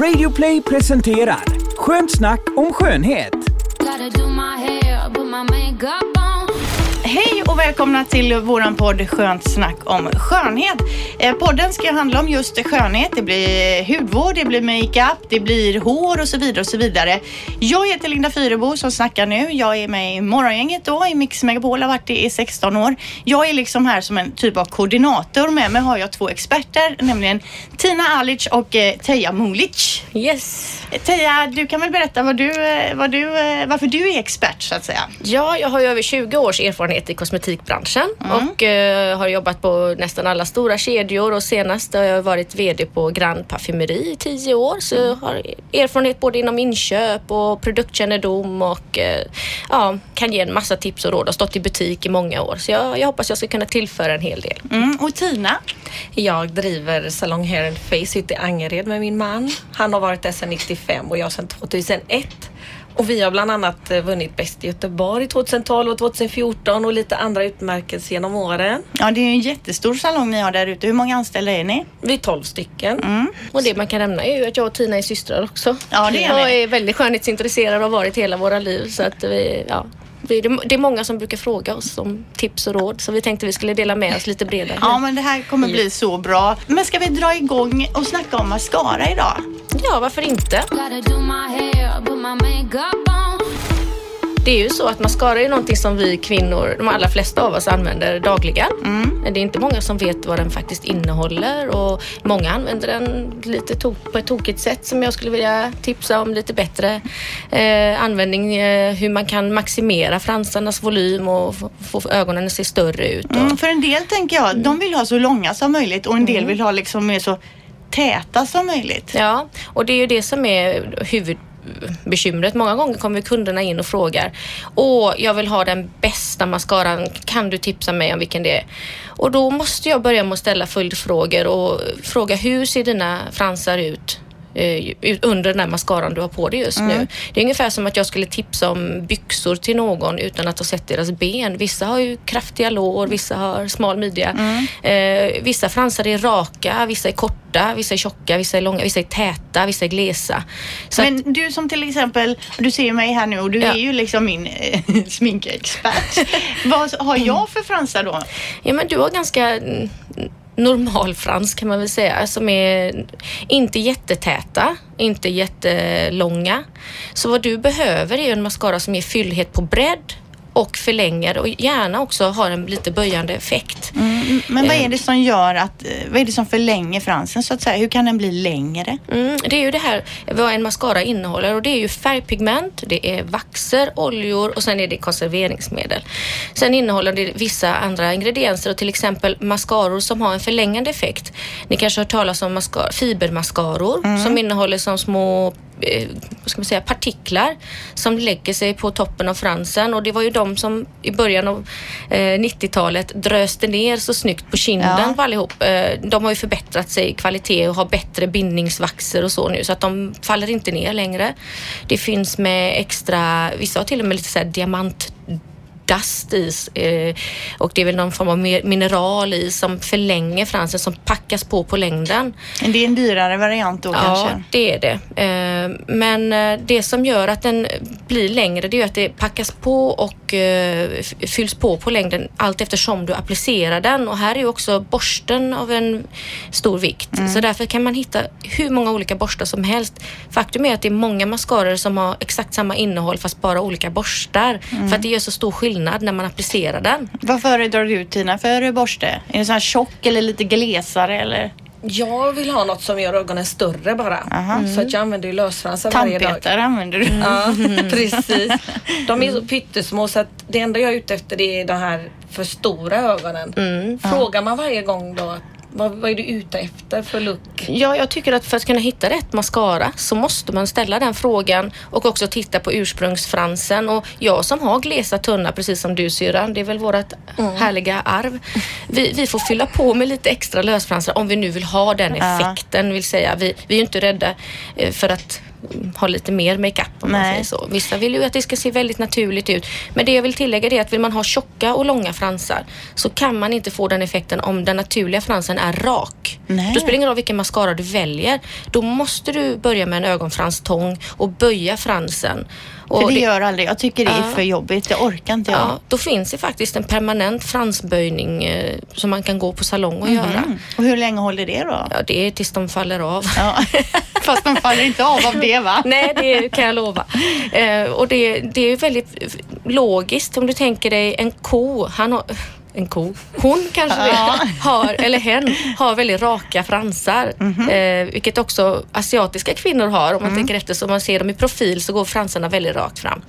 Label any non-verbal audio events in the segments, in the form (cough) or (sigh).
Radioplay presenterar Skönt snack om skönhet. Hej och välkomna till våran podd Skönt snack om skönhet. Eh, podden ska handla om just skönhet. Det blir hudvård, det blir makeup, det blir hår och så vidare och så vidare. Jag heter Linda Fyrebo som snackar nu. Jag är med i morgongänget då i Mix Megapol, har varit det i 16 år. Jag är liksom här som en typ av koordinator. Med mig har jag två experter, nämligen Tina Alic och eh, Teija Mulic. Yes. Eh, Teija, du kan väl berätta vad du, vad du, varför du är expert så att säga? Ja, jag har ju över 20 års erfarenhet i kosmetikbranschen och eh, har jobbat på nästan alla stora kedjor och senast har jag varit VD på Grand Parfumeri i 10 år så jag har erfarenhet både inom inköp och produktkännedom och eh, ja, kan ge en massa tips och råd. Har stått i butik i många år så jag, jag hoppas jag ska kunna tillföra en hel del. Mm. Och Tina? Jag driver Salong Hair and Face ute i Angered med min man. Han har varit där sedan 95 och jag sedan 2001. Och vi har bland annat eh, vunnit Bäst i Göteborg 2012 och 2014 och lite andra utmärkelser genom åren. Ja, det är en jättestor salong ni har där ute. Hur många anställda är ni? Vi är 12 stycken. Och det man kan nämna är ju att jag och Tina är systrar också. Ja, det är jag ni. är väldigt skönhetsintresserad och har varit hela våra liv så att vi, ja. Vi- Det det är många som brukar fråga oss om tips och råd så vi tänkte vi skulle dela med oss lite bredare. Ja, men det här kommer bli så bra. Men ska vi dra igång och snacka om mascara idag? Ja, varför inte? Det är ju så att mascara är någonting som vi kvinnor, de allra flesta av oss använder dagligen. Mm. Det är inte många som vet vad den faktiskt innehåller och många använder den lite to- på ett tokigt sätt som jag skulle vilja tipsa om lite bättre eh, användning. Eh, hur man kan maximera fransarnas volym och få, ögonen att se större ut. Och, Mm, för en del tänker jag, de vill ha så långa som möjligt och en del vill ha liksom mer så täta som möjligt. Ja, och det är ju det som är bekymret. Många gånger kommer kunderna in och frågar Åh, jag vill ha den bästa mascaran. Kan du tipsa mig om vilken det är? Och då måste jag börja med att ställa följdfrågor och fråga hur ser dina fransar ut? Eh, under den här mascaran du har på dig just nu. Det är ungefär som att jag skulle tipsa om byxor till någon utan att ha sett deras ben. Vissa har ju kraftiga lår, vissa har smal midja. Eh, vissa fransar är raka, vissa är korta, vissa är tjocka, vissa är långa, vissa är täta, vissa är glesa. Så att, Men du som till exempel, du ser mig här nu och du Ja. är ju liksom min eh, (laughs) sminkexpert. (laughs) Vad har jag för fransar då? ja, men du har ganska Normalfrans normal kan man väl säga som är inte jättetäta, inte jättelånga. Så vad du behöver är en mascara som ger fyllhet på bredd och förlänger och gärna också har en lite böjande effekt. Mm, men vad är det som gör att, eh, vad är det som förlänger fransen så att säga? Hur kan den bli längre? Mm, det är ju det här vad en mascara innehåller och det är ju färgpigment, det är vaxer, oljor och sen är det konserveringsmedel. Sen innehåller det vissa andra ingredienser och till exempel mascaror som har en förlängande effekt. Ni kanske har hört talas om mascar- fibermascaror som innehåller som små eh, ska man säga, partiklar som lägger sig på toppen av fransen och det var ju de som i början av eh, 90-talet dröste ner så snyggt på kinden Ja. på allihop. Eh, de har ju förbättrat sig i kvalitet och har bättre bindningsvaxer och så nu så att de faller inte ner längre. Det finns med extra, vissa har till och med lite så diamant dust i eh, och det är väl någon form av mineral i som förlänger fransen som packas på på längden. Det är en dyrare variant då Ja, kanske? det är det. Eh, Men eh, det som gör att den blir längre det är att det packas på och eh, fylls på på längden allt eftersom du applicerar den och här är ju också borsten av en stor vikt. Så därför kan man hitta hur många olika borstar som helst. Faktum är att det är många mascaror som har exakt samma innehåll fast bara olika borstar för att det gör så stor skillnad när man applicerar den. Vad föredrar du Tina för borste? Är det så här tjock eller lite glesare eller? Jag vill ha något som gör ögonen större bara. Aha. Så att jag använder ju lösfransar varje dag. Tandpetare använder du? Ja, (laughs) precis. De är så pyttesmå så att det enda jag är ute efter det är de här för stora ögonen. Frågar man varje gång då Vad, vad är du ute efter för look? Ja, jag tycker att för att kunna hitta rätt mascara så måste man ställa den frågan och också titta på ursprungsfransen. Och jag som har glesa tunna, precis som du syrran, det är väl vårt härliga arv. Vi, vi får fylla på med lite extra lösfransar om vi nu vill ha den effekten. Vill säga, vi, vi är inte rädda eh, för att mm, ha lite mer makeup om man Nej. säger så. Vissa vill ju att det ska se väldigt naturligt ut. Men det jag vill tillägga är att vill man ha tjocka och långa fransar så kan man inte få den effekten om den naturliga fransen är rak. Nej. Då spelar det ingen roll vilken mascara du väljer. Då måste du börja med en ögonfranstång och böja fransen. Och För det gör aldrig. Jag tycker det är Ja. för jobbigt. Det orkar inte jag. Ja, då finns det faktiskt en permanent fransböjning eh, som man kan gå på salong och göra. Mm. Och hur länge håller det då? Ja, det är tills de faller av. Ja. (laughs) Fast de faller inte av av det va? Nej, det kan jag lova. Eh, och det, det är väldigt logiskt om du tänker dig en ko. Han har, en ko. Hon kanske det, Ja. har, eller hen, har väldigt raka fransar. Mhm. eh, vilket också asiatiska kvinnor har. Om man Mm. tänker efter så man ser dem i profil så går fransarna väldigt rakt fram.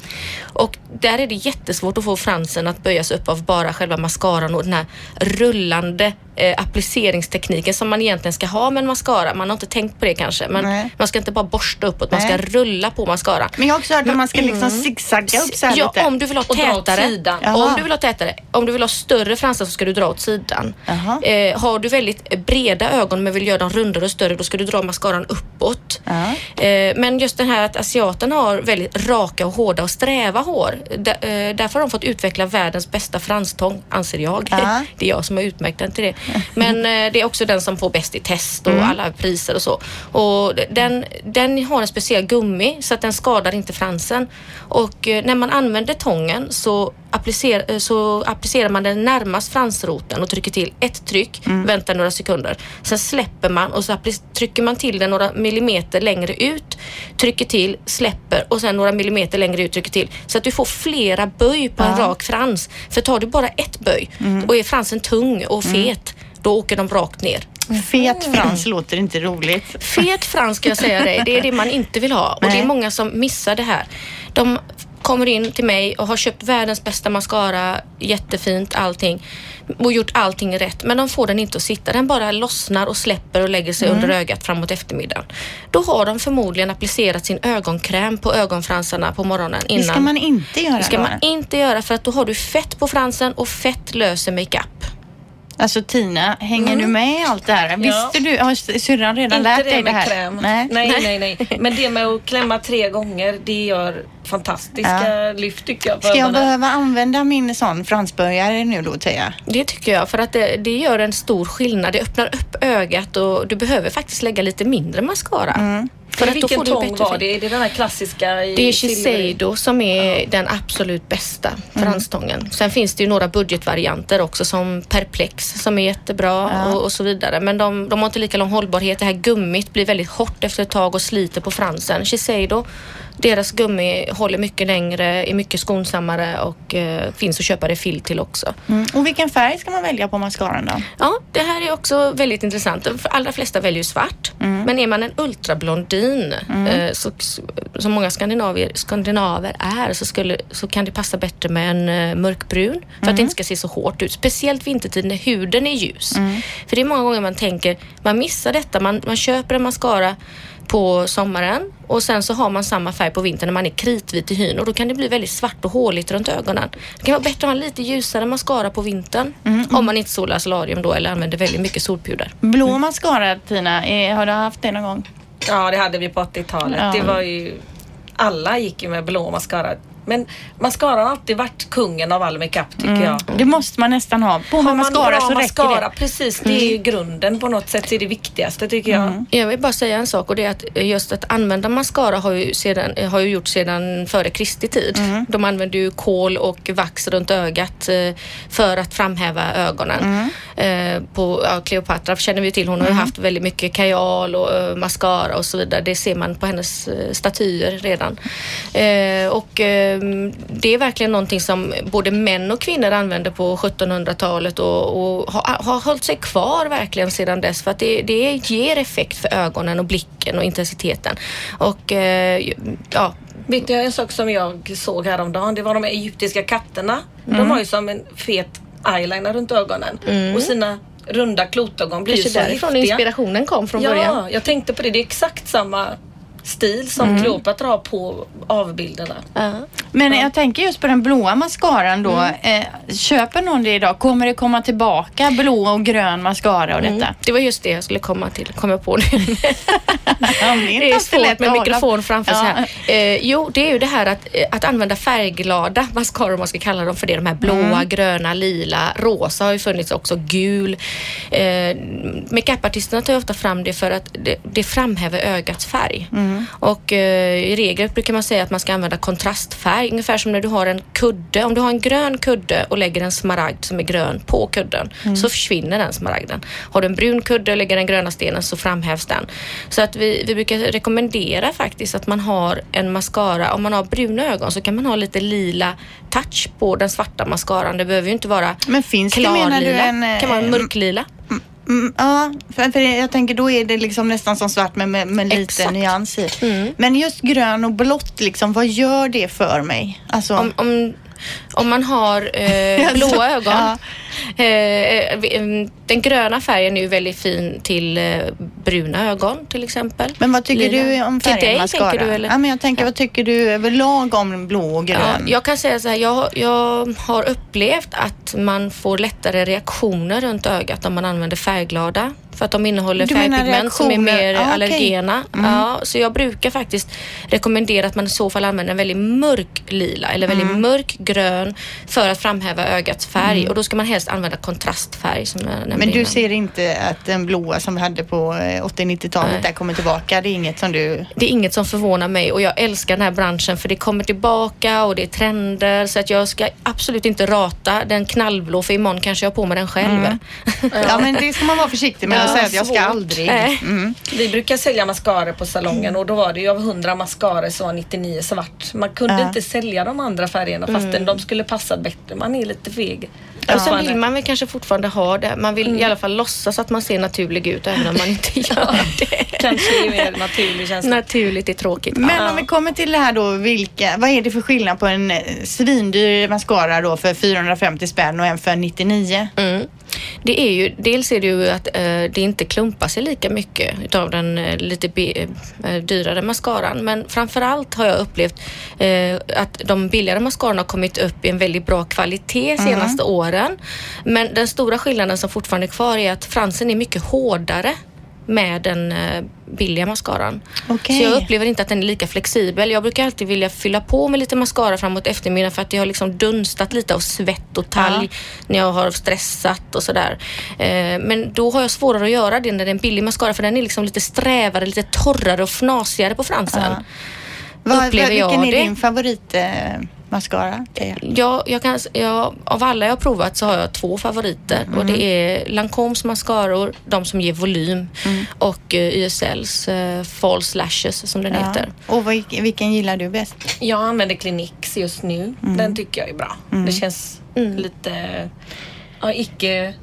Och där är det jättesvårt att få fransen att böjas upp av bara själva mascaran och den här rullande eh, appliceringstekniken som man egentligen ska ha med en mascara. Man har inte tänkt på det kanske. Men Nej. man ska inte bara borsta uppåt, man ska rulla på mascaran. Men jag har också hört att man ska liksom zigzagga upp så här Ja, lite. om du vill ha tätare. Om du vill ha tätare. Om du vill ha större fransar så ska du dra åt sidan. Eh, har du väldigt breda ögon men vill göra dem rundare och större då ska du dra mascaran uppåt. Eh, men just det här att asiaterna har väldigt raka och hårda och sträva hår. D- eh, därför har de fått utveckla världens bästa franstång, anser jag. Ja. (laughs) Det är jag som har utmärkt den till det. (laughs) Men eh, det är också den som får bäst i test och Mm. alla priser och så. Och den, den har en speciell gummi så att den skadar inte fransen. Och eh, när man använder tången så, applicer, eh, så applicerar man den närmast fransroten och trycker till ett tryck, Mm. väntar några sekunder. Sen släpper man och så trycker man till den några millimeter längre ut, trycker till, släpper och sen några millimeter längre ut, trycker till. Så att du får flera böj på en Ja. rak frans. För tar du bara ett böj och är fransen tung och fet, då åker de rakt ner. Fet frans låter inte roligt. Fet frans ska jag säga dig, det är det man inte vill ha. Och det är många som missar det här. De kommer in till mig och har köpt världens bästa mascara, jättefint allting och gjort allting rätt. Men de får den inte att sitta. Den bara lossnar och släpper och lägger sig under ögat framåt eftermiddagen. Då har de förmodligen applicerat sin ögonkräm på ögonfransarna på morgonen innan. Det ska man inte göra Det ska då. man inte göra för att då har du fett på fransen och fett löser makeup. Alltså Tina, hänger du med i allt det här? Visste du, har syrran redan Inte lärt det dig det med här? kräm. Nej. Nej, nej, nej. Men det med att klämma tre gånger, det gör fantastiska lyft tycker jag. Ska jag ögonen. behöva använda min sån fransbörjare nu då Tia? Det tycker jag, för att det, det gör en stor skillnad. Det öppnar upp ögat och du behöver faktiskt lägga lite mindre mascara. Mm. För Vilken tång var det? Är det den här klassiska i Det är? Shiseido som är den absolut bästa Mm. franstången. Sen finns det ju några budgetvarianter också som Perplex som är jättebra och, och så vidare. Men de, de har inte lika lång hållbarhet. Det här gummit blir väldigt hårt efter ett tag och sliter på fransen. Shiseido, deras gummi håller mycket längre, är mycket skonsammare och eh, finns att köpa refill till också. Mm. Och vilken färg ska man välja på mascaran då? Ja, det här är också väldigt intressant. De allra flesta väljer svart. Men är man en ultrablondin, eh, så, som många skandinavier, skandinaver är, så, skulle, så kan det passa bättre med en eh, mörkbrun. För att det inte ska se så hårt ut. Speciellt vintertid när huden är ljus. För det är många gånger man tänker, man missar detta. Man, man köper en mascara på sommaren och sen så har man samma färg på vintern när man är kritvit i hyn och då kan det bli väldigt svart och håligt runt ögonen. Det kan vara bättre att ha en lite ljusare mascara på vintern om man inte solar solarium då eller använder väldigt mycket solpuder. Blå mascara Tina, har du haft det någon gång? Ja, det hade vi på 80-talet. Ja. Det var ju... Alla gick ju med blå mascara. Men mascara har alltid varit kungen av all makeup tycker jag. Det måste man nästan ha. På med man mascara så mascara, räcker det. precis. Det är ju grunden på något sätt. Det är det viktigaste tycker jag. Jag vill bara säga en sak och det är att just att använda mascara har ju, sedan, har ju gjort sedan före Kristi tid. De använde ju kol och vax runt ögat eh, för att framhäva ögonen. Eh, På ja, Cleopatra känner vi till, hon har ju haft väldigt mycket kajal och eh, mascara och så vidare. Det ser man på hennes statyer redan. Och det är verkligen någonting som både män och kvinnor använde på 1700-talet och, och har, har hållit sig kvar verkligen sedan dess för att det, det ger effekt för ögonen och blicken och intensiteten. Och eh, ja, Vet du en sak som jag såg häromdagen? Det var de egyptiska katterna. De har ju som en fet eyeliner runt ögonen. Och sina runda klotögon blir ju kanske så därifrån häftiga. inspirationen kom från början. Ja, jag tänkte på det. Det är exakt samma stil som Kleopatra har på avbilderna. Ja. Men jag tänker just på den blåa mascaran då. Mm. Eh, köper någon det idag? Kommer det komma tillbaka blå och grön mascara och detta? Mm. Det var just det jag skulle komma till, kom jag på nu. (laughs) Ja, det är svårt med mikrofon framför Ja. sig här. Eh, jo, det är ju det här att, eh, att använda färgglada mascaror, om man ska kalla dem för det. De här blåa, Mm. gröna, lila, rosa har ju funnits också, gul. Eh, Makeupartisterna tar ju ofta fram det för att det, det framhäver ögats färg. Mm. Och eh, i regel brukar man säga att man ska använda kontrastfärg, ungefär som när du har en kudde. Om du har en grön kudde och lägger en smaragd som är grön på kudden Mm. så försvinner den smaragden. Har du en brun kudde och lägger den gröna stenen så framhävs den. Så att vi, vi brukar rekommendera faktiskt att man har en mascara. Om man har bruna ögon så kan man ha lite lila touch på den svarta mascaran. Det behöver ju inte vara Men finns det menar du klarlila. en... Kan vara eh, mörklila. Mm, ja, för, för jag tänker då är det liksom nästan som svart med, med, med lite Exakt. nyans i. Mm. Men just grön och blått, liksom, vad gör det för mig? Alltså, Om, om, om man har eh, (laughs) blåa ögon. ja. Eh, eh, den gröna färgen är ju väldigt fin till eh, bruna ögon till exempel. men vad tycker Lila. du om Till färgen dig mascara? tänker du eller? Ja, men jag tänker, vad tycker du överlag om blå och grön? Ja, jag kan säga så här, jag, jag har upplevt att man får lättare reaktioner runt ögat om man använder färgglada. För att de innehåller färgpigment som är mer okej. allergena. Mm. Ja, så jag brukar faktiskt rekommendera att man i så fall använder en väldigt mörk lila eller väldigt Mm. mörk grön för att framhäva ögats färg. Och då ska man helst använda kontrastfärg som jag nämnde Men du innan. ser inte att den blåa som vi hade på eh, 80-90-talet Nej. där kommer tillbaka? Det är inget som du... Det är inget som förvånar mig och jag älskar den här branschen för det kommer tillbaka och det är trender så att jag ska absolut inte rata den knallblå för imorgon kanske jag har på mig den själv. Mm. (laughs) Ja, men det ska man vara försiktig med Att säga att jag ska aldrig. Mm. Vi brukar sälja mascaror på salongen och då var det ju av 100 mascaror så var 99 svart. Man kunde inte sälja de andra färgerna fastän de skulle passa bättre. Man är lite feg. Och sen vill man väl kanske fortfarande ha det. Man vill Mm. i alla fall låtsas att man ser naturlig ut även om man inte (laughs) gör det. Kanske är mer naturlig känsla. Naturligt är tråkigt. Men Ja. om vi kommer till det här då, vilka, vad är det för skillnad på en eh, svindyr mascara då för 450 spänn och en för 99? Mm. Det är ju, dels är det ju att eh, det inte klumpar sig lika mycket utav den eh, lite be, eh, dyrare mascaran. Men framförallt har jag upplevt eh, att de billigare mascarorna har kommit upp i en väldigt bra kvalitet senaste åren. Men den stora skillnaden som fortfarande är kvar är att fransen är mycket hårdare med den eh, billiga mascaran. Okej. Så jag upplever inte att den är lika flexibel. Jag brukar alltid vilja fylla på med lite mascara framåt eftermiddagen för att det har liksom dunstat lite av svett och talg när jag har stressat och sådär. Eh, men då har jag svårare att göra det när det är en billig mascara för den är liksom lite strävare, lite torrare och fnasigare på fransen. Ja. Vad, jag vilken är det? din favorit eh, mascara? Teija? Jag, jag kan, jag, av alla jag har provat så har jag två favoriter och Mm. det är Lancomes mascaror, de som ger volym Mm. och eh, YSLs eh, False Lashes som den heter. Och vilken gillar du bäst? Jag använder Cliniques just nu. Den tycker jag är bra. Det känns lite ja, icke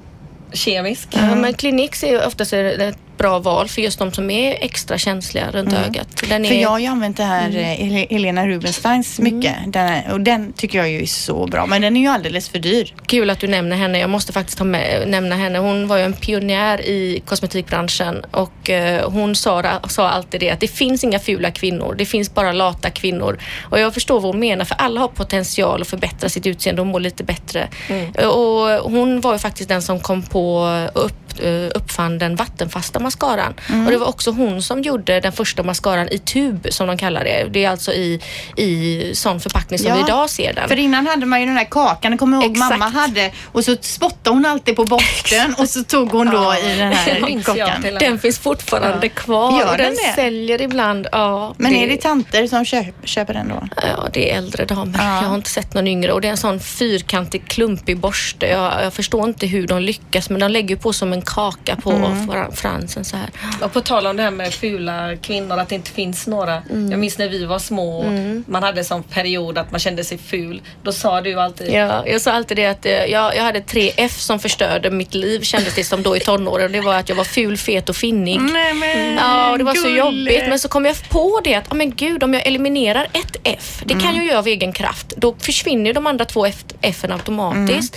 kemisk. Ja, men Cliniques är ju oftast ett bra val för just de som är extra känsliga runt ögat. Den är, För jag har ju använt det här eh, Hel- Helena Rubinsteins mycket. Den är, och den tycker jag ju är så bra. Men den är ju alldeles för dyr. Kul att du nämner henne. Jag måste faktiskt ta med, nämna henne. Hon var ju en pionjär i kosmetikbranschen och eh, hon sa, sa alltid det att det finns inga fula kvinnor. Det finns bara lata kvinnor. Och jag förstår vad hon menar för alla har potential att förbättra sitt utseende och må lite bättre. Eh, Och hon var ju faktiskt den som kom på upp, eh, uppfann den vattenfasta mascaran. Och det var också hon som gjorde den första mascaran i tub som de kallar det. Det är alltså i, i sån förpackning som Ja, vi idag ser den. För innan hade man ju den här kakan, det kommer jag ihåg Exakt. mamma hade. Och så spottade hon alltid på botten och så tog hon då Ja, i den (laughs) det här jag kakan. Den finns fortfarande kvar Gör och den den det? säljer ibland. Ja, Men är det tanter som köp, köper den då? Ja, det är äldre damer. Ja. Jag har inte sett någon yngre och det är en sån fyrkantig klumpig borste. Jag, jag förstår inte hur de lyckas men de lägger på som en kaka på Mm. fran- fransen så här. Och på tal om det här med fula kvinnor, att det inte finns några. Jag minns när vi var små och man hade sån period att man kände sig ful. Då sa du alltid Ja, jag sa alltid det att eh, jag, jag hade tre F som förstörde mitt liv kändes det som då i tonåren. Det var att jag var ful, fet och finnig. Nej men Ja, och det var så gulle. jobbigt. Men så kom jag på det att, oh, men gud, om jag eliminerar ett F, det Mm. kan jag göra av egen kraft, då försvinner de andra två F, F automatiskt.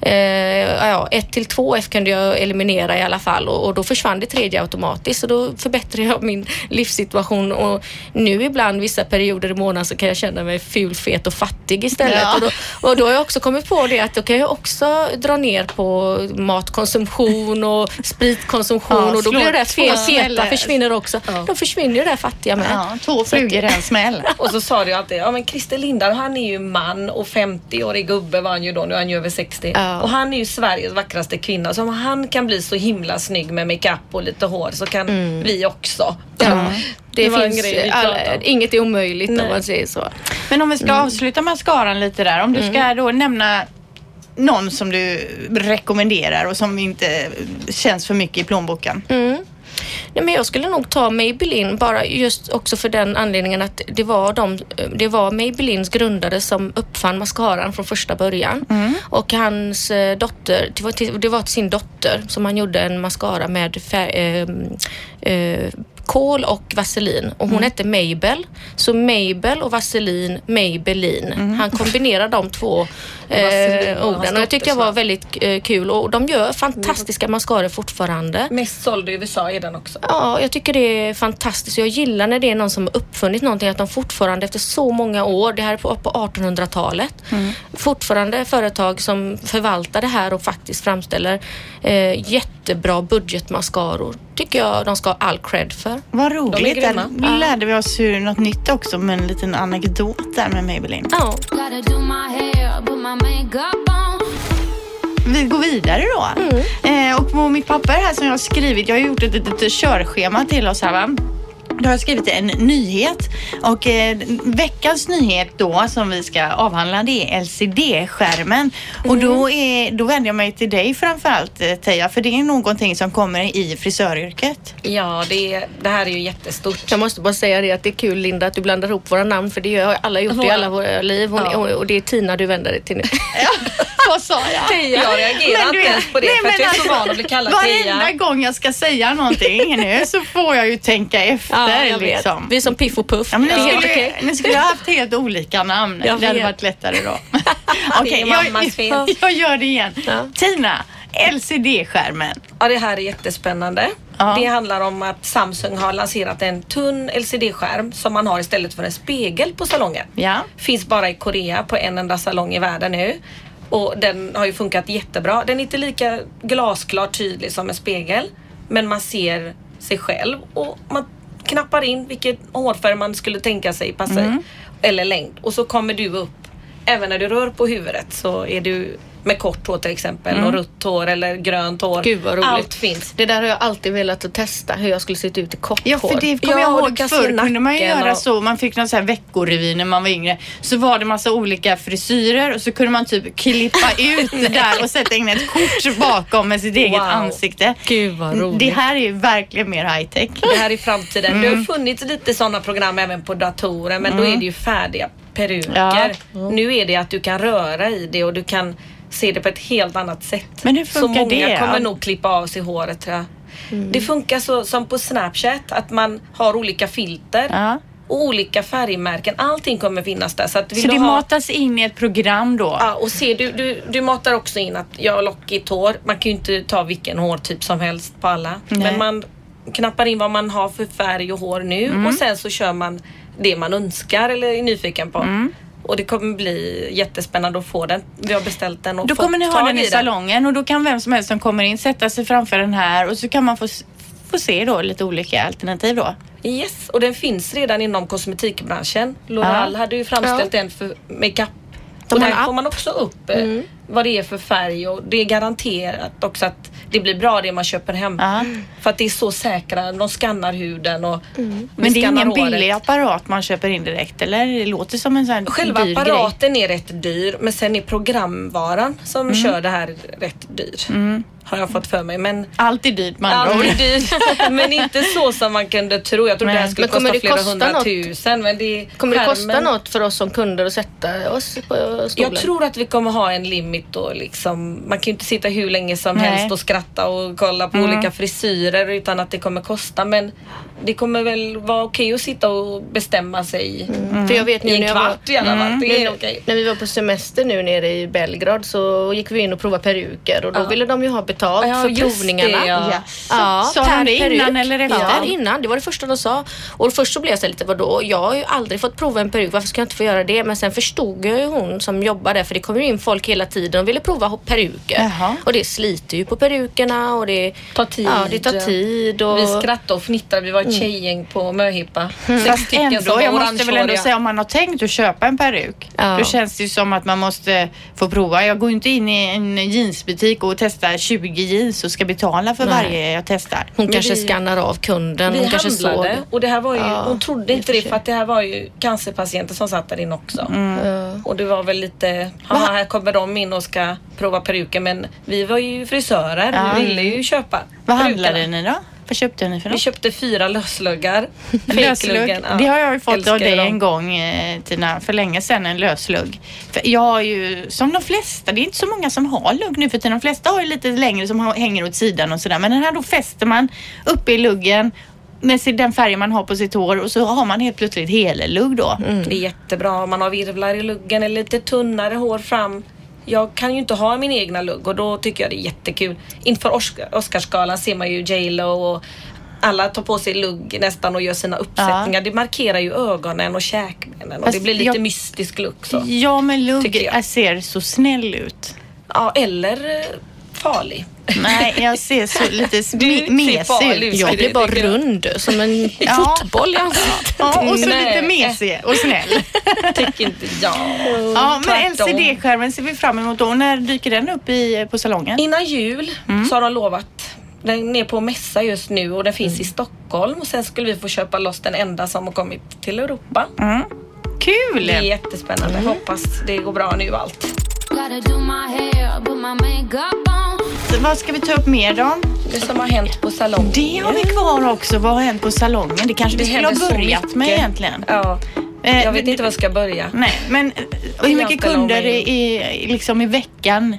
Eh, ja, ett till två F kunde jag eliminera i alla fall och, och då försvann det tredje automatiskt och då förbättrade jag min livssituation och nu ibland vissa perioder i månaden så kan jag känna mig ful, fet och fattig istället. Ja. Och, då, och då har jag också kommit på det att då kan jag också dra ner på matkonsumtion och spritkonsumtion Ja, och då blir det där två fe- smällar. feta försvinner också. Då försvinner ju det där fattiga med. Ja, två flugor i en smäll. (laughs) Och så sa du alltid, ja men Christer Lindar han är ju man och 50-årig gubbe var han ju då, nu är han ju över 60. Ja. Och han är ju Sveriges vackraste kvinna. Så om han kan bli så himla snygg med makeup och lite hår så kan vi också. Ja, det, Det finns, om. inget är omöjligt Nej. om man säger så. Men om vi ska Mm. avsluta mascaran lite där. Om du ska då nämna någon som du rekommenderar och som inte känns för mycket i plånboken. Mm. Nej, men jag skulle nog ta Maybelline bara just också för den anledningen att det var, de, det var Maybellines grundare som uppfann mascaran från första början. Och hans eh, dotter, det var, till, det var till sin dotter som han gjorde en mascara med fär, eh, eh, kol och vaselin och hon hette Mabel. Så Mabel och vaselin, Maybelline. Han kombinerar de två (laughs) eh, orden och jag tyckte dotter, var väldigt eh, kul och de gör fantastiska mascaror fortfarande. Mest såld i USA är den också. Ja, jag tycker det är fantastiskt. Jag gillar när det är någon som har uppfunnit någonting, att de fortfarande efter så många år, det här är på, på 1800-talet, fortfarande företag som förvaltar det här och faktiskt framställer eh, jättebra budgetmascaror. Tycker jag de ska ha all cred för. Vad roligt. grymma. Där lärde vi oss ju något nytt också med en liten anekdot där med Maybelline. Ja. Vi går vidare då. Mm. Eh, och på mitt papper här som jag har skrivit, jag har gjort ett litet körschema till oss här va. Då har jag skrivit en nyhet och eh, veckans nyhet då som vi ska avhandla det är LCD-skärmen. Och Mm. då, är, då vänder jag mig till dig framförallt eh, Teija för det är någonting som kommer i frisöryrket. Ja, det, det här är ju jättestort. jag måste bara säga det att det är kul Linda att du blandar ihop våra namn för det har alla gjort i alla våra liv Hon, Ja. och, och det är Tina du vänder dig till nu. (laughs) Vad sa jag? Jag reagerar Men du inte ens på det Nej, för att men jag är så alltså, van att bli kallad Varenda Tia. gång jag ska säga någonting nu så får jag ju tänka efter. Jag vet. liksom. Vi är som Piff och Puff. Ja, men ni, skulle, okej. ni skulle ha haft helt olika namn. Jag det hade varit lättare då. (laughs) Okej, mammas fel. jag, (laughs) jag gör det igen. Ja. Tina, LCD-skärmen. Ja, det här är jättespännande. Ja. Det handlar om att Samsung har lanserat en tunn LCD-skärm som man har istället för en spegel på salongen. Ja. Finns bara i Korea på en enda salong i världen nu. Och den har ju funkat jättebra. Den är inte lika glasklart tydlig som en spegel. Men man ser sig själv och man knappar in vilket hårfärg man skulle tänka sig passa Mm. i. Eller längd. Och så kommer du upp. Även när du rör på huvudet så är du med kort hår till exempel Mm. och rött hår eller grönt hår. Gud vad roligt. Allt finns. Det där har jag alltid velat att testa hur jag skulle se ut i kort Ja, för hår. det kommer Ja, jag ihåg förr kunde man ju nacken göra och- så. Man fick någon sån här veckorevy när man var yngre. Så var det massa olika frisyrer och så kunde man typ klippa (laughs) ut det där och sätta in ett kort bakom med sitt eget Wow. ansikte. Gud vad roligt. Det här är ju verkligen mer high tech. Det här är framtiden. Mm. Det har funnits lite sådana program även på datorer men då är det ju färdiga peruker. Ja. Nu är det att du kan röra i det och du kan se det på ett helt annat sätt. Men hur så funkar många det? kommer nog klippa av sig håret tror jag. Mm. Det funkar så som på Snapchat att man har olika filter Ja. och olika färgmärken. Allting kommer finnas där. Så, att Så det ha... matas in i ett program då? Ja, och se, du, du, du matar också in att jag har lockigt hår. Man kan ju inte ta vilken hårtyp som helst på alla. Nej. Men man knappar in vad man har för färg och hår nu Mm. och sen så kör man det man önskar eller är nyfiken på. Mm. Och det kommer bli jättespännande att få den. Vi har beställt den och Då kommer ni ha den i den. salongen och då kan vem som helst som kommer in sätta sig framför den här och så kan man få, få se då lite olika alternativ då. Yes, och den finns redan inom kosmetikbranschen. L'Oreal Ja. hade ju framställt en för makeup. Och har där en app. får man också upp eh, vad det är för färg och det är garanterat också att det blir bra det man köper hem. Ja. För att det är så säkra, de skannar huden och vi Men det är ingen håret. billig apparat man köper in direkt eller? Det låter som en sån här Själva dyr grej. apparaten är rätt dyr men sen är programvaran som Mm. kör det här rätt dyr. Har jag fått för mig. Men Allt är dyrt med andra ord. Allt är dyrt. (laughs) men inte så som man kunde tro. Jag trodde det här skulle kosta flera kosta hundratusen. Men det, Kommer det kosta skärmen- något för oss som kunder att sätta oss på stolen? Jag tror att vi kommer ha en limit då liksom. Man kan ju inte sitta hur länge som Nej. helst och skratta och kolla på olika frisyrer utan att det kommer kosta. Men det kommer väl vara okej att sitta och bestämma sig För jag vet nu i när en var, kvart i alla fall. Det är när, okej. när vi var på semester nu nere i Belgrad så gick vi in och provade peruker och då ville de ju ha betalt Ja, för provningarna. det, ja. Sa de per det innan eller efter? Ja, innan. Det var det första de sa. Och först så blev jag så lite, vadå? Jag har ju aldrig fått prova en peruk. Varför ska jag inte få göra det? Men sen förstod jag ju hon som jobbar där, för det kommer ju in folk hela tiden och ville prova peruker. Jaha. Och det sliter ju på perukerna och det Tar tid. Ja, det tar tid. Och... Vi skrattade och fnittrade. Vi var ett tjejgäng på möhippa. Sex Fast ändå, jag måste väl ändå säga om man har tänkt att köpa en peruk. Ja. Då känns det ju som att man måste få prova. Jag går inte in i en jeansbutik och testar 20 jeans och ska betala för Nej. varje jag testar. Hon Men kanske vi- skannar av kunden. Vi hon kanske handlade såg. och det här var ju, Ja, hon trodde inte det för att det här var ju cancerpatienter som satt där inne också. Mm. Och det var väl lite, här kommer de in och ska prova peruker men vi var ju frisörer, Ja. vi ville ju köpa Vad handlade ni då? Vad köpte ni för Vi något? köpte fyra lösluggar. (laughs) Löslugg. Ja. Det har jag ju fått Älskar av dig dem. en gång eh, Tina, för länge sedan, en löslugg. För jag har ju, som de flesta, det är inte så många som har lugg nu för tiden. De flesta har ju lite längre som hänger åt sidan och sådär. Men den här då fäster man uppe i luggen med sin- den färgen man har på sitt hår och så har man helt plötsligt helelugg då. Det är jättebra om man har virvlar i luggen eller lite tunnare hår fram. Jag kan ju inte ha min egna lugg och då tycker jag det är jättekul. Inför Oscar- Oscarsgalan ser man ju J Lo och alla tar på sig lugg nästan och gör sina uppsättningar. Det markerar ju ögonen och käkbenen och Fast det blir lite jag- mystisk look. Så. Ja, men lugg ser så snäll ut. Ja, eller eh, farlig. Nej, jag ser så (laughs) lite mesig ut. Jag blir bara rund som en (laughs) Ja. fotboll i ansiktet. Ja, och så Nej. lite mesig och snäll. (laughs) Tycker inte jag. Ja, men. LCD-skärmen ser vi fram emot då. När dyker den upp i, på salongen? Innan jul Mm. så har de lovat. Den är på mässa just nu och den finns Mm. i Stockholm och sen skulle vi få köpa loss den enda som har kommit till Europa. Mm. Kul! Det är jättespännande. Hoppas det går bra nu allt. Vad ska vi ta upp mer då? Det som har hänt på salongen. Det har vi kvar också. Vad har hänt på salongen? Det kanske vi skulle ha börjat med egentligen. Ja, Eh, jag vet inte var jag ska börja. Nej, men eh, hur mycket kunder i, i, liksom i veckan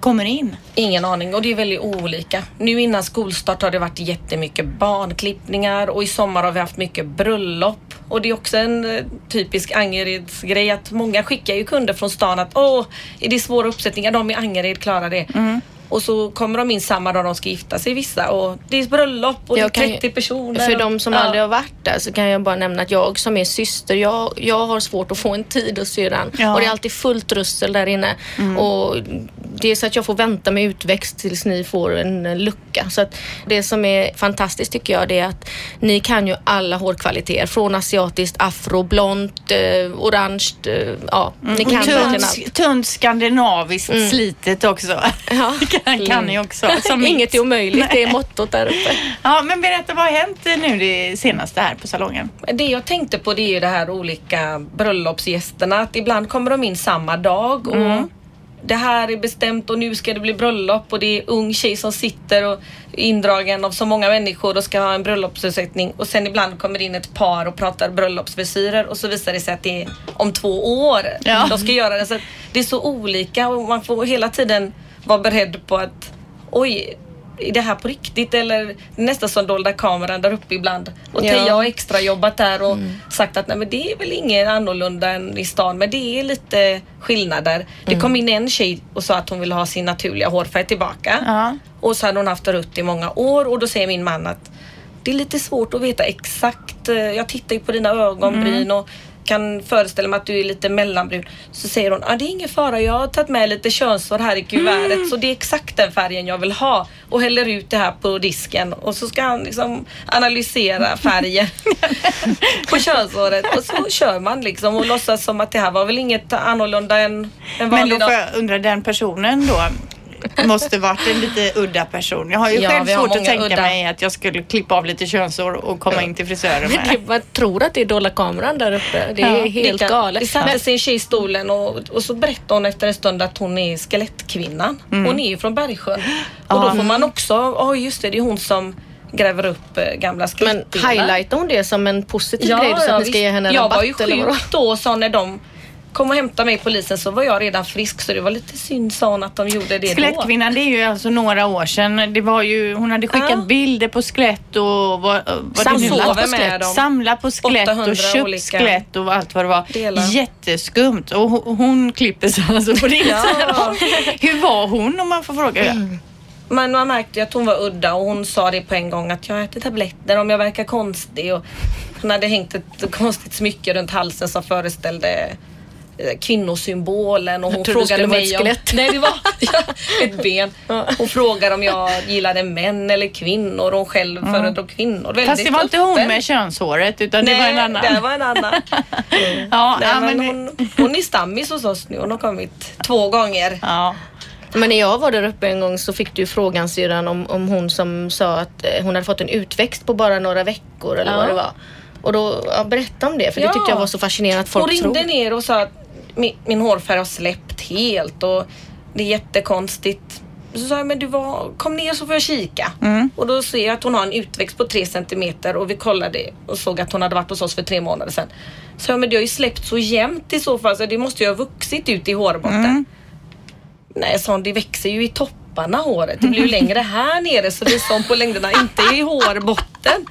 kommer in? Ingen aning och det är väldigt olika. Nu innan skolstart har det varit jättemycket barnklippningar och i sommar har vi haft mycket bröllop. Och det är också en eh, typisk Angereds-grej att många skickar ju kunder från stan att åh, är det svåra uppsättningar? De i Angered klarar det. Mm. Och så kommer de in samma dag de ska gifta sig vissa och det är bröllop och Jag det är kan ju- 30 personer. För de som Ja. aldrig har varit där så kan jag bara nämna att jag som är syster, jag, jag har svårt att få en tid hos syrran. Ja. Och det är alltid fullt russel där inne. Och det är så att jag får vänta med utväxt tills ni får en lucka. Så att det som är fantastiskt tycker jag det är att ni kan ju alla hårkvaliteter. Från asiatiskt, afro, blont, eh, orange. Eh, ja, ni kan verkligen allt. Tunt, tunt skandinaviskt slitet också. (laughs) Ja. (laughs) kan, kan ni också. Som (laughs) Inget är omöjligt, det är mottot där uppe. Ja, men berätta vad har hänt nu det senaste här på salongen? Det jag tänkte på det är ju det här olika bröllopsgästerna. Att ibland kommer de in samma dag och Mm. Det här är bestämt och nu ska det bli bröllop och det är ung tjej som sitter och indragen av så många människor och ska ha en bröllopsutsättning och sen ibland kommer in ett par och pratar bröllopsfrisyrer och så visar det sig att det är om två år Ja. de ska göra det. Så det är så olika och man får hela tiden vara beredd på att oj, är det här på riktigt eller nästan som dolda kameran där uppe ibland. Och Ja. Teija har extra jobbat där och sagt att nej men det är väl inget annorlunda än i stan men det är lite skillnader. Det kom in en tjej och sa att hon ville ha sin naturliga hårfärg tillbaka. Ja. Och så hade hon haft rött i många år och då säger min man att det är lite svårt att veta exakt. eh, Jag tittar ju på dina ögonbryn och kan föreställa mig att du är lite mellanbrun. Så säger hon, ah, det är ingen fara, jag har tagit med lite könshår här i kuvertet så det är exakt den färgen jag vill ha. Och häller ut det här på disken och så ska han liksom analysera (laughs) färgen (laughs) på könshåret. Och så kör man liksom och låtsas som att det här var väl inget annorlunda än en Men vanlig då dag. får jag undra, den personen då måste varit en lite udda person. Jag har ju Ja, själv svårt att tänka udda. mig att jag skulle klippa av lite könshår och komma in till frisören Men det, med. man tror att det är dolda kameran där uppe. Det är Ja, helt kan- galet. Det satte sig en tjej i stolen och, och så berättade hon efter en stund att hon är skelettkvinnan. Mm. Hon är ju från Bergsjön. Och då får man också, ja just det, det är hon som gräver upp eh, gamla Men skelettdelar. highlightar hon det som en positiv grej så att ni ska visst. ge henne Jag rabatt var ju sjuk då och sa när de kom och hämtade mig polisen så var jag redan frisk så det var lite synd sa hon att de gjorde det då. Skelettkvinnan, det är ju alltså några år sedan. Det var ju, hon hade skickat Ja. bilder på skelett och vad, vad det nu med skelett. Samla på skelett 800 och köpt skelett och allt vad det var. delar. Jätteskumt. Och hon, hon klipper sig alltså på det. Ja. Hur var hon om man får fråga? Men man märkte ju att hon var udda och hon sa det på en gång att jag äter tabletter om jag verkar konstig. Och hon hade hängt ett konstigt smycke runt halsen som föreställde kvinnosymbolen och hon frågade mig ett om... skelett. Nej, det var (laughs) ja, ett ben. Hon frågade om jag gillade män eller kvinnor och hon själv föredrog kvinnor. Väldigt Fast det var inte hon öppen. med könshåret utan Nej, det var en annan. det var en annan. (laughs) Ja, Nej, ja, men men, hon, hon är stammis hos oss nu. Hon har kommit två gånger. ja. Men när jag var där uppe en gång så fick du frågan syrran om, om hon som sa att eh, hon hade fått en utväxt på bara några veckor eller Ja. vad det var. Och då, ja, berätta om det för det tyckte jag var så fascinerande att folk Hon ringde tror. ner och sa att min, min hårfärg har släppt helt och det är jättekonstigt. Så sa jag, men du var, kom ner så får jag kika. Mm. Och då ser jag att hon har en utväxt på 3 centimeter och vi kollade och såg att hon hade varit hos oss för tre månader sedan. Så jag, men det har ju släppt så jämnt i så fall så det måste ju ha vuxit ut i hårbotten. Mm. Nej, sa hon, det växer ju i topparna håret. Det blir ju längre här nere så det är som på längderna, inte i hårbotten.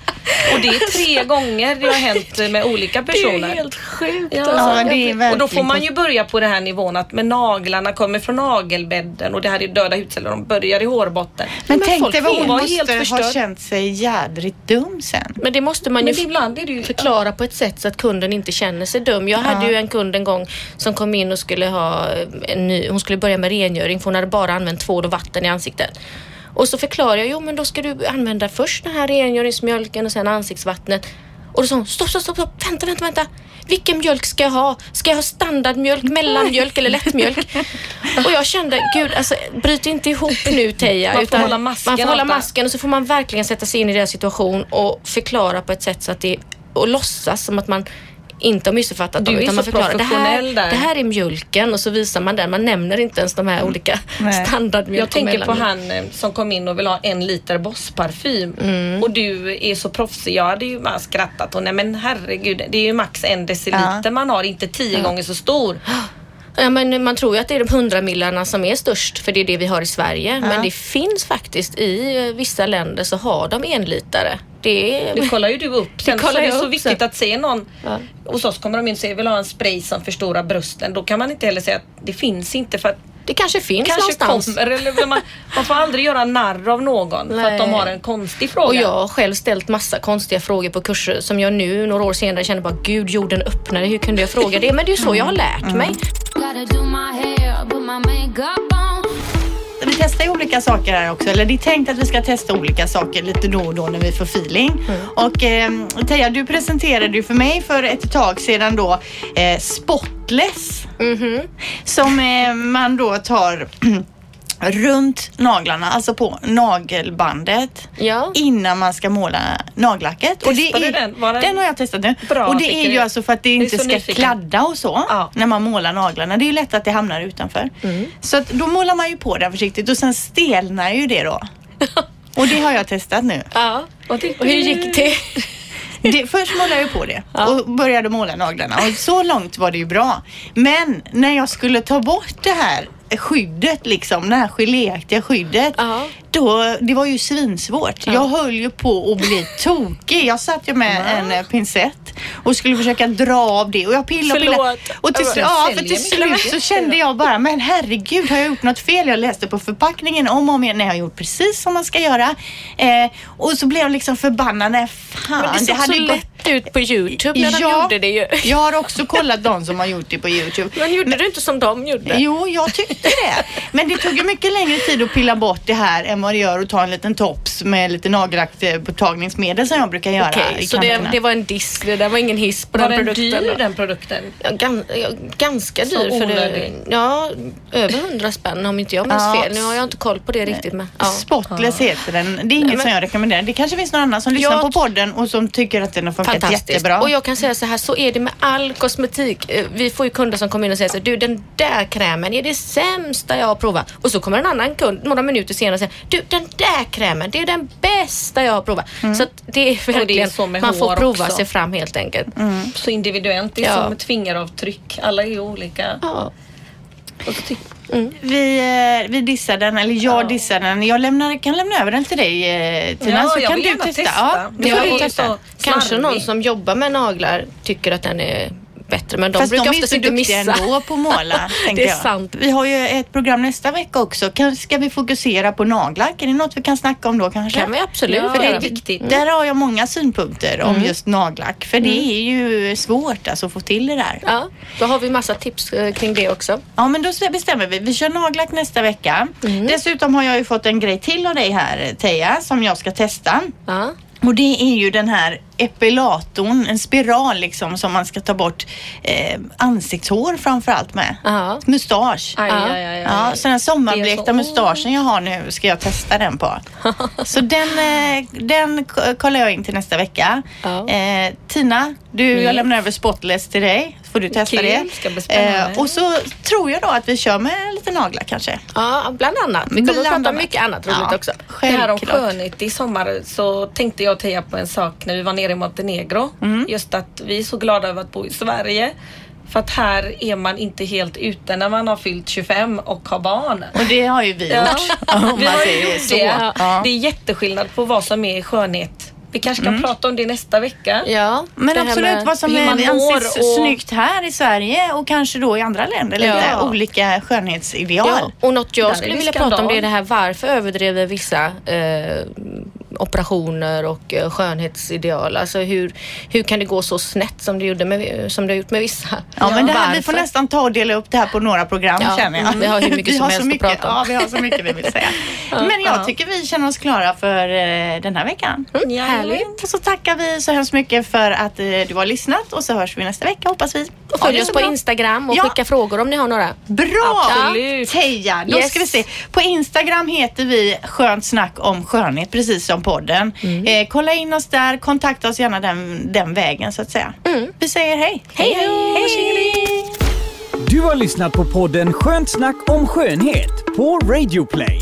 Och det är tre gånger det har hänt med olika personer. sjukt. Ja, Ja, men det är jag vet. och då får man ju börja på den här nivån att med naglarna kommer från nagelbädden och det här är döda hudceller, de börjar i hårbotten. Men, Men tänk dig vad hon helt måste ha känt sig jädrigt dum sen. Men det måste man ju ibland är det ju... förklara på ett sätt så att kunden inte känner sig dum. Jag hade ju en kund en gång som kom in och skulle ha en ny, hon skulle börja med rengöring för hon hade bara använt tvål och vatten i ansiktet. Och så förklarar jag, jo men då ska du använda först den här rengöringsmjölken och sen ansiktsvattnet. Och då sa hon, stopp, stopp, stopp, stopp, vänta, vänta, vänta. Vilken mjölk ska jag ha? Ska jag ha standardmjölk, mellanmjölk eller lättmjölk? (laughs) Och jag kände, gud alltså bryt inte ihop nu Teija. Man får hålla masken Man får hålla masken och så får man verkligen sätta sig in i deras situation och förklara på ett sätt så att det och låtsas som att man inte har missuppfattat Du dem är utan man förklarar det här, där. det här är mjölken och så visar man den. Man nämner inte ens de här olika Nej. (laughs) standardmjölk Jag tänker på han eh, som kom in och vill ha en liter Boss-parfym Mm. och du är så proffsig. Jag hade ju bara skrattat och nej men herregud det är ju max en deciliter Ja. man har, inte tio gånger så stor. (gasps) Ja, men man tror ju att det är de 100 millarna som är störst för det är det vi har i Sverige. Men det finns faktiskt i eh, vissa länder så har de enlitare. Det. Det kollar ju du upp sen. kollar så det är så viktigt sen. att se någon. Ja. Hos oss kommer de in och säger vill ha en spray som förstorar brösten. Då kan man inte heller säga att det finns inte för att Det kanske finns kanske någonstans. kommer. Eller man, man får aldrig göra narr av någon för Nej. att de har en konstig fråga. Och jag har själv ställt massa konstiga frågor på kurser som jag nu några år senare känner bara gud jorden öppnade, hur kunde jag fråga det? Men det är ju så jag har lärt mig. Gotta testar ju olika saker här också, eller det är tänkt att vi ska testa olika saker lite då och då när vi får feeling. Och eh, Teija, du presenterade ju för mig för ett tag sedan då eh, Spotless. Som eh, man då tar (clears throat) runt naglarna, alltså på nagelbandet Ja. innan man ska måla nagellacket. Och Testade är, den? Var den- den har jag testat nu. Bra, och det är ju jag. alltså för att det är inte ska nyfiken. kladda och så Ja. när man målar naglarna. Det är ju lätt att det hamnar utanför. Så att då målar man ju på den försiktigt och sen stelnar ju det då. (laughs) Och det har jag testat nu. Ja. Vad tycker Och hur gick det? (laughs) Det, först målade jag på det och började måla naglarna och så långt var det ju bra. Men när jag skulle ta bort det här skyddet liksom, det här geléaktiga skyddet. Ja. Då, det var ju svinsvårt. Jag höll ju på att bli tokig. Jag satt ju med en eh, pincett och skulle försöka dra av det och jag pillade och pillade. Och till, ja, för till slut så kände jag bara, men herregud har jag gjort något fel? Jag läste på förpackningen om och om igen. Nej, jag har gjort precis som man ska göra. Eh, och så blev jag liksom förbannad. Nej, fan. Men det såg hade så gått- ut på Youtube när de gjorde det ju. jag har också kollat de som har gjort det på Youtube. (laughs) Men gjorde du inte som de gjorde? Jo, jag tyckte det. Men det tog ju mycket längre tid att pilla bort det här än vad det gör att ta en liten tops med lite nagellackborttagningsmedel som jag brukar göra Okej, i så det, det var en diss, det där var ingen hiss på Var den den produkten? dyr den produkten? Ja, gan, ja, ganska Så dyr för det. Ja, över hundra spänn om inte jag minns Ja. fel. Nu har jag inte koll på det riktigt. Men, ja. Spotless heter den. Det är inget men- som jag rekommenderar. Det kanske finns någon annan som lyssnar på podden och som tycker att den har funkat Fantastiskt. jättebra. Och jag kan säga så här, så är det med all kosmetik. Eh, Vi får ju kunder som kommer in och säger så här, du den där krämen är det sämsta jag har provat. Och så kommer en annan kund några minuter senare och säger, du den där krämen det är den bästa jag har provat. Så att det är verkligen, så med man får prova också. sig fram helt enkelt. Så individuellt, det är Ja. som ett fingeravtryck. Alla är ju olika. Ja. Ty- Vi, eh, vi dissar den, eller jag dissar den. Jag lämnar, kan lämna över den till dig eh, Tina, Ja, så jag kan vill du gärna testa. testa. Ja, var får du testa. Kanske någon som jobbar med naglar tycker att den är bättre men de Fast brukar de är så inte duktiga missa. ändå på att måla. (laughs) Det är jag. sant. Vi har ju ett program nästa vecka också. Kan, ska vi fokusera på nagellack? Är det något vi kan snacka om då kanske? kan vi absolut Ja, För det är viktigt. Där har jag många synpunkter om just nagellack. För det är ju svårt alltså, att få till det där. Ja, då har vi massa tips eh, kring det också. Ja men då bestämmer vi. Vi kör nagellack nästa vecka. Mm. Dessutom har jag ju fått en grej till av dig här Teija som jag ska testa. Ja. Och det är ju den här epilatorn, en spiral liksom som man ska ta bort eh, ansiktshår framförallt med. Ja. Mustasch. Aj, Ja. aj, aj, aj. Ja, så den sommarblekta så- mustaschen jag har nu ska jag testa den på. (laughs) Så den, eh, den kollar jag in till nästa vecka. Ja. Eh, Tina, du, jag Yes. lämnar över spotless till dig. Får du testa Kul, det. ska bli spännande. och så tror jag då att vi kör med lite naglar kanske. ja, bland annat. Vi kommer prata om mycket annat roligt Ja, också. Det här om Självklart. skönhet i sommar så tänkte jag Teija på en sak när vi var nere i Montenegro. Just att vi är så glada över att bo i Sverige. För att här är man inte helt ute när man har fyllt 25 och har barn. Och det har ju vi Ja. gjort. (laughs) Om Vi har ju gjort det. Ja. Det är jätteskillnad på vad som är skönhet. Vi kanske kan prata om det nästa vecka. Ja, Men absolut vad som är, anses och- snyggt här i Sverige och kanske då i andra länder. Lite Ja. olika skönhetsideal. Ja, och något Där jag är skulle vilja skandal. prata om det är det här varför överdriver vissa eh, operationer och eh, skönhetsideal. Alltså hur, hur kan det gå så snett som det, gjorde med, som det har gjort med vissa? Ja, men det här, vi får nästan ta och dela upp det här på några program Ja, känner jag. mm, vi har hur mycket Vi som har helst så att mycket, prata om. Ja, vi har så mycket vi vill säga. (laughs) Men jag tycker vi känner oss klara för eh, den här veckan. Mm, Härligt. Och så tackar vi så hemskt mycket för att eh, du har lyssnat och så hörs vi nästa vecka hoppas vi. Och följ oss på bra. Instagram och Ja. skicka frågor om ni har några. Bra! Absolut. Teija, då Yes. ska vi se. På Instagram heter vi Skönt snack om skönhet, precis som podden. Mm. Eh, kolla in oss där, kontakta oss gärna den, den vägen så att säga. Vi säger hej. Hej, hej. hej. Du har lyssnat på podden Skönt snack om skönhet på Radio Play.